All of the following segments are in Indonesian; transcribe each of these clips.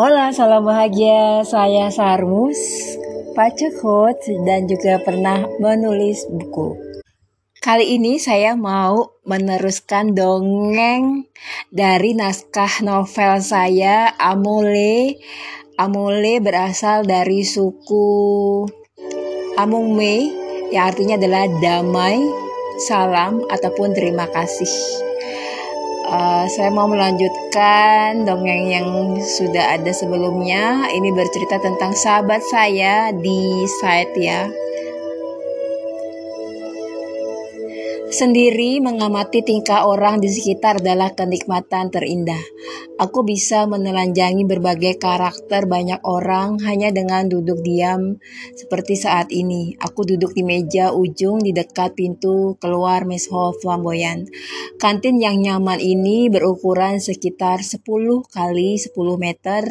Hola, salam bahagia. Saya Sarmus, pacekot dan juga pernah menulis buku. Kali ini saya mau meneruskan dongeng dari naskah novel saya Amole. Amole berasal dari suku Amungme yang artinya adalah damai, salam ataupun terima kasih. Uh, saya mau melanjutkan dongeng yang sudah ada sebelumnya. Ini bercerita tentang sahabat saya di site ya. Sendiri mengamati tingkah orang di sekitar adalah kenikmatan terindah. Aku bisa menelanjangi berbagai karakter banyak orang hanya dengan duduk diam seperti saat ini. Aku duduk di meja ujung di dekat pintu keluar mess hall flamboyan. Kantin yang nyaman ini berukuran sekitar 10 kali 10 meter.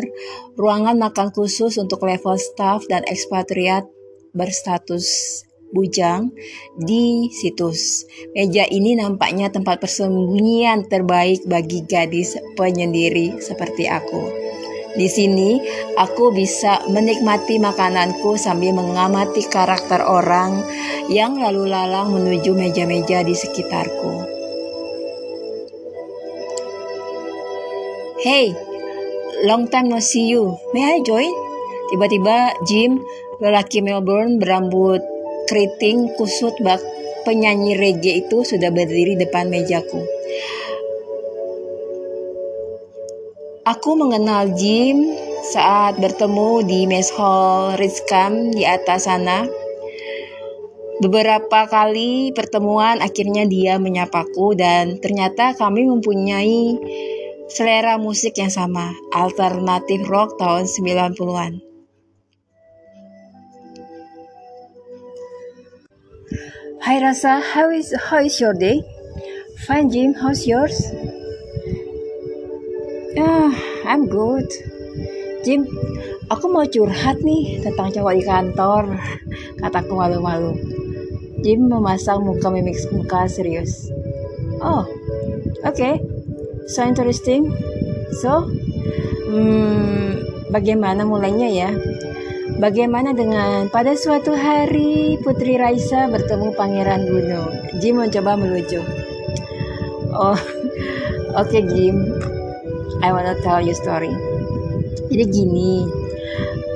Ruangan makan khusus untuk level staff dan ekspatriat berstatus bujang di situs. Meja ini nampaknya tempat persembunyian terbaik bagi gadis penyendiri seperti aku. Di sini, aku bisa menikmati makananku sambil mengamati karakter orang yang lalu lalang menuju meja-meja di sekitarku. Hey, long time no see you. May I join? Tiba-tiba Jim, lelaki Melbourne berambut keriting kusut bak penyanyi reggae itu sudah berdiri depan mejaku. Aku mengenal Jim saat bertemu di mess hall Rizkam di atas sana. Beberapa kali pertemuan akhirnya dia menyapaku dan ternyata kami mempunyai selera musik yang sama, alternatif rock tahun 90-an. Hi Rasa, how is how is your day? Fine Jim, how's yours? Ah, I'm good. Jim, aku mau curhat nih tentang cowok di kantor. Kataku malu-malu. Jim memasang muka mimik muka serius. Oh, oke. Okay. So interesting. So, hmm, bagaimana mulainya ya? Bagaimana dengan pada suatu hari Putri Raisa bertemu Pangeran Gunung? Jim mencoba melucu. Oh, oke okay, Jim. I wanna tell you story. Jadi gini,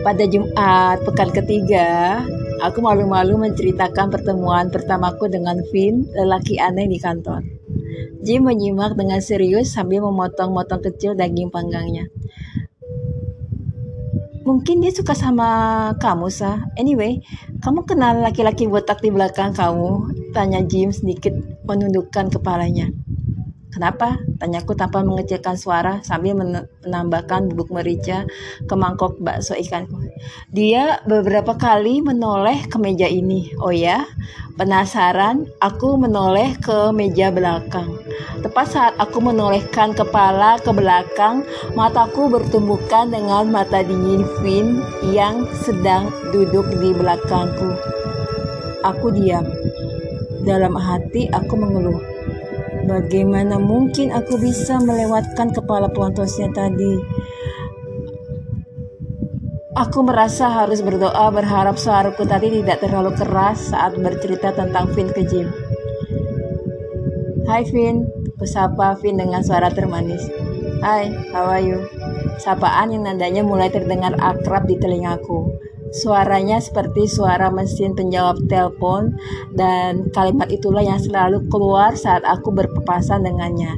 pada Jumat pekan ketiga, aku malu-malu menceritakan pertemuan pertamaku dengan Vin, lelaki aneh di kantor. Jim menyimak dengan serius sambil memotong-motong kecil daging panggangnya. Mungkin dia suka sama kamu, Sa. Anyway, kamu kenal laki-laki botak di belakang kamu? Tanya Jim sedikit menundukkan kepalanya. Kenapa? Tanyaku tanpa mengecilkan suara sambil menambahkan bubuk merica ke mangkok bakso ikanku. Dia beberapa kali menoleh ke meja ini. Oh ya? Penasaran, aku menoleh ke meja belakang. Tepat saat aku menolehkan kepala ke belakang, mataku bertumbukan dengan mata dingin Finn yang sedang duduk di belakangku. Aku diam. Dalam hati aku mengeluh. Bagaimana mungkin aku bisa melewatkan kepala pelontosnya tadi? Aku merasa harus berdoa berharap suaraku tadi tidak terlalu keras saat bercerita tentang Finn ke Jim. Hai Finn, kusapa Finn dengan suara termanis. Hai, how are you? Sapaan yang nadanya mulai terdengar akrab di telingaku. Suaranya seperti suara mesin penjawab telepon dan kalimat itulah yang selalu keluar saat aku berpapasan dengannya.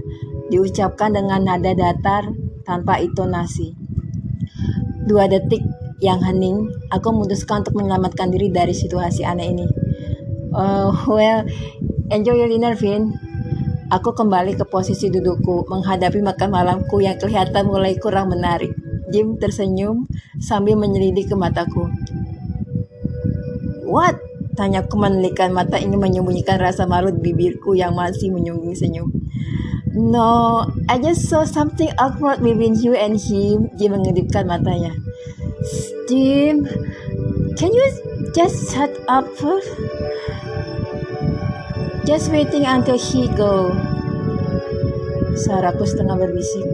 Diucapkan dengan nada datar tanpa intonasi. Dua detik yang hening, aku memutuskan untuk menyelamatkan diri dari situasi aneh ini. Uh, well, enjoy your dinner, Vin. Aku kembali ke posisi dudukku, menghadapi makan malamku yang kelihatan mulai kurang menarik. Jim tersenyum sambil menyelidik ke mataku. What? Tanyaku menelikan mata ingin menyembunyikan rasa malu di bibirku yang masih menyunggung senyum. No, I just saw something awkward between you and him. Jim mengedipkan matanya. Jim, can you just shut up? Just waiting until he go. Suaraku setengah berbisik.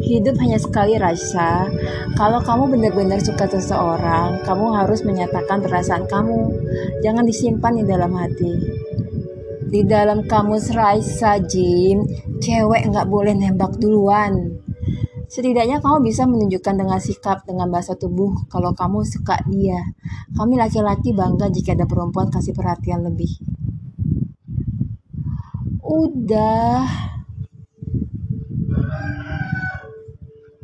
Hidup hanya sekali rasa. Kalau kamu benar-benar suka seseorang, kamu harus menyatakan perasaan kamu. Jangan disimpan di dalam hati. Di dalam kamu raisa, Jim, cewek nggak boleh nembak duluan. Setidaknya kamu bisa menunjukkan dengan sikap, dengan bahasa tubuh kalau kamu suka dia. Kami laki-laki bangga jika ada perempuan kasih perhatian lebih. Udah.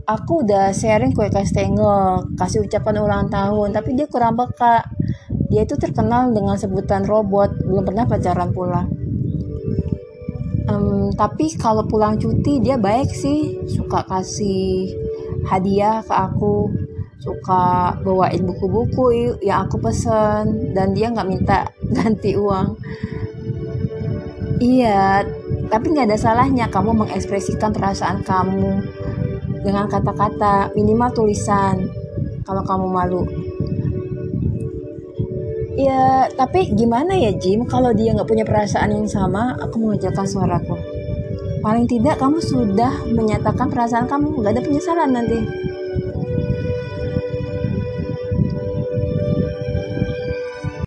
aku udah sharing kue kastengel kasih ucapan ulang tahun tapi dia kurang peka dia itu terkenal dengan sebutan robot belum pernah pacaran pula um, tapi kalau pulang cuti dia baik sih. Suka kasih hadiah ke aku. Suka bawain buku-buku yang aku pesen. Dan dia nggak minta ganti uang. Iya tapi nggak ada salahnya kamu mengekspresikan perasaan kamu dengan kata-kata minimal tulisan. Kalau kamu malu ya tapi gimana ya Jim? Kalau dia nggak punya perasaan yang sama aku mengejarkan suaraku. Paling tidak kamu sudah menyatakan perasaan kamu. Nggak ada penyesalan nanti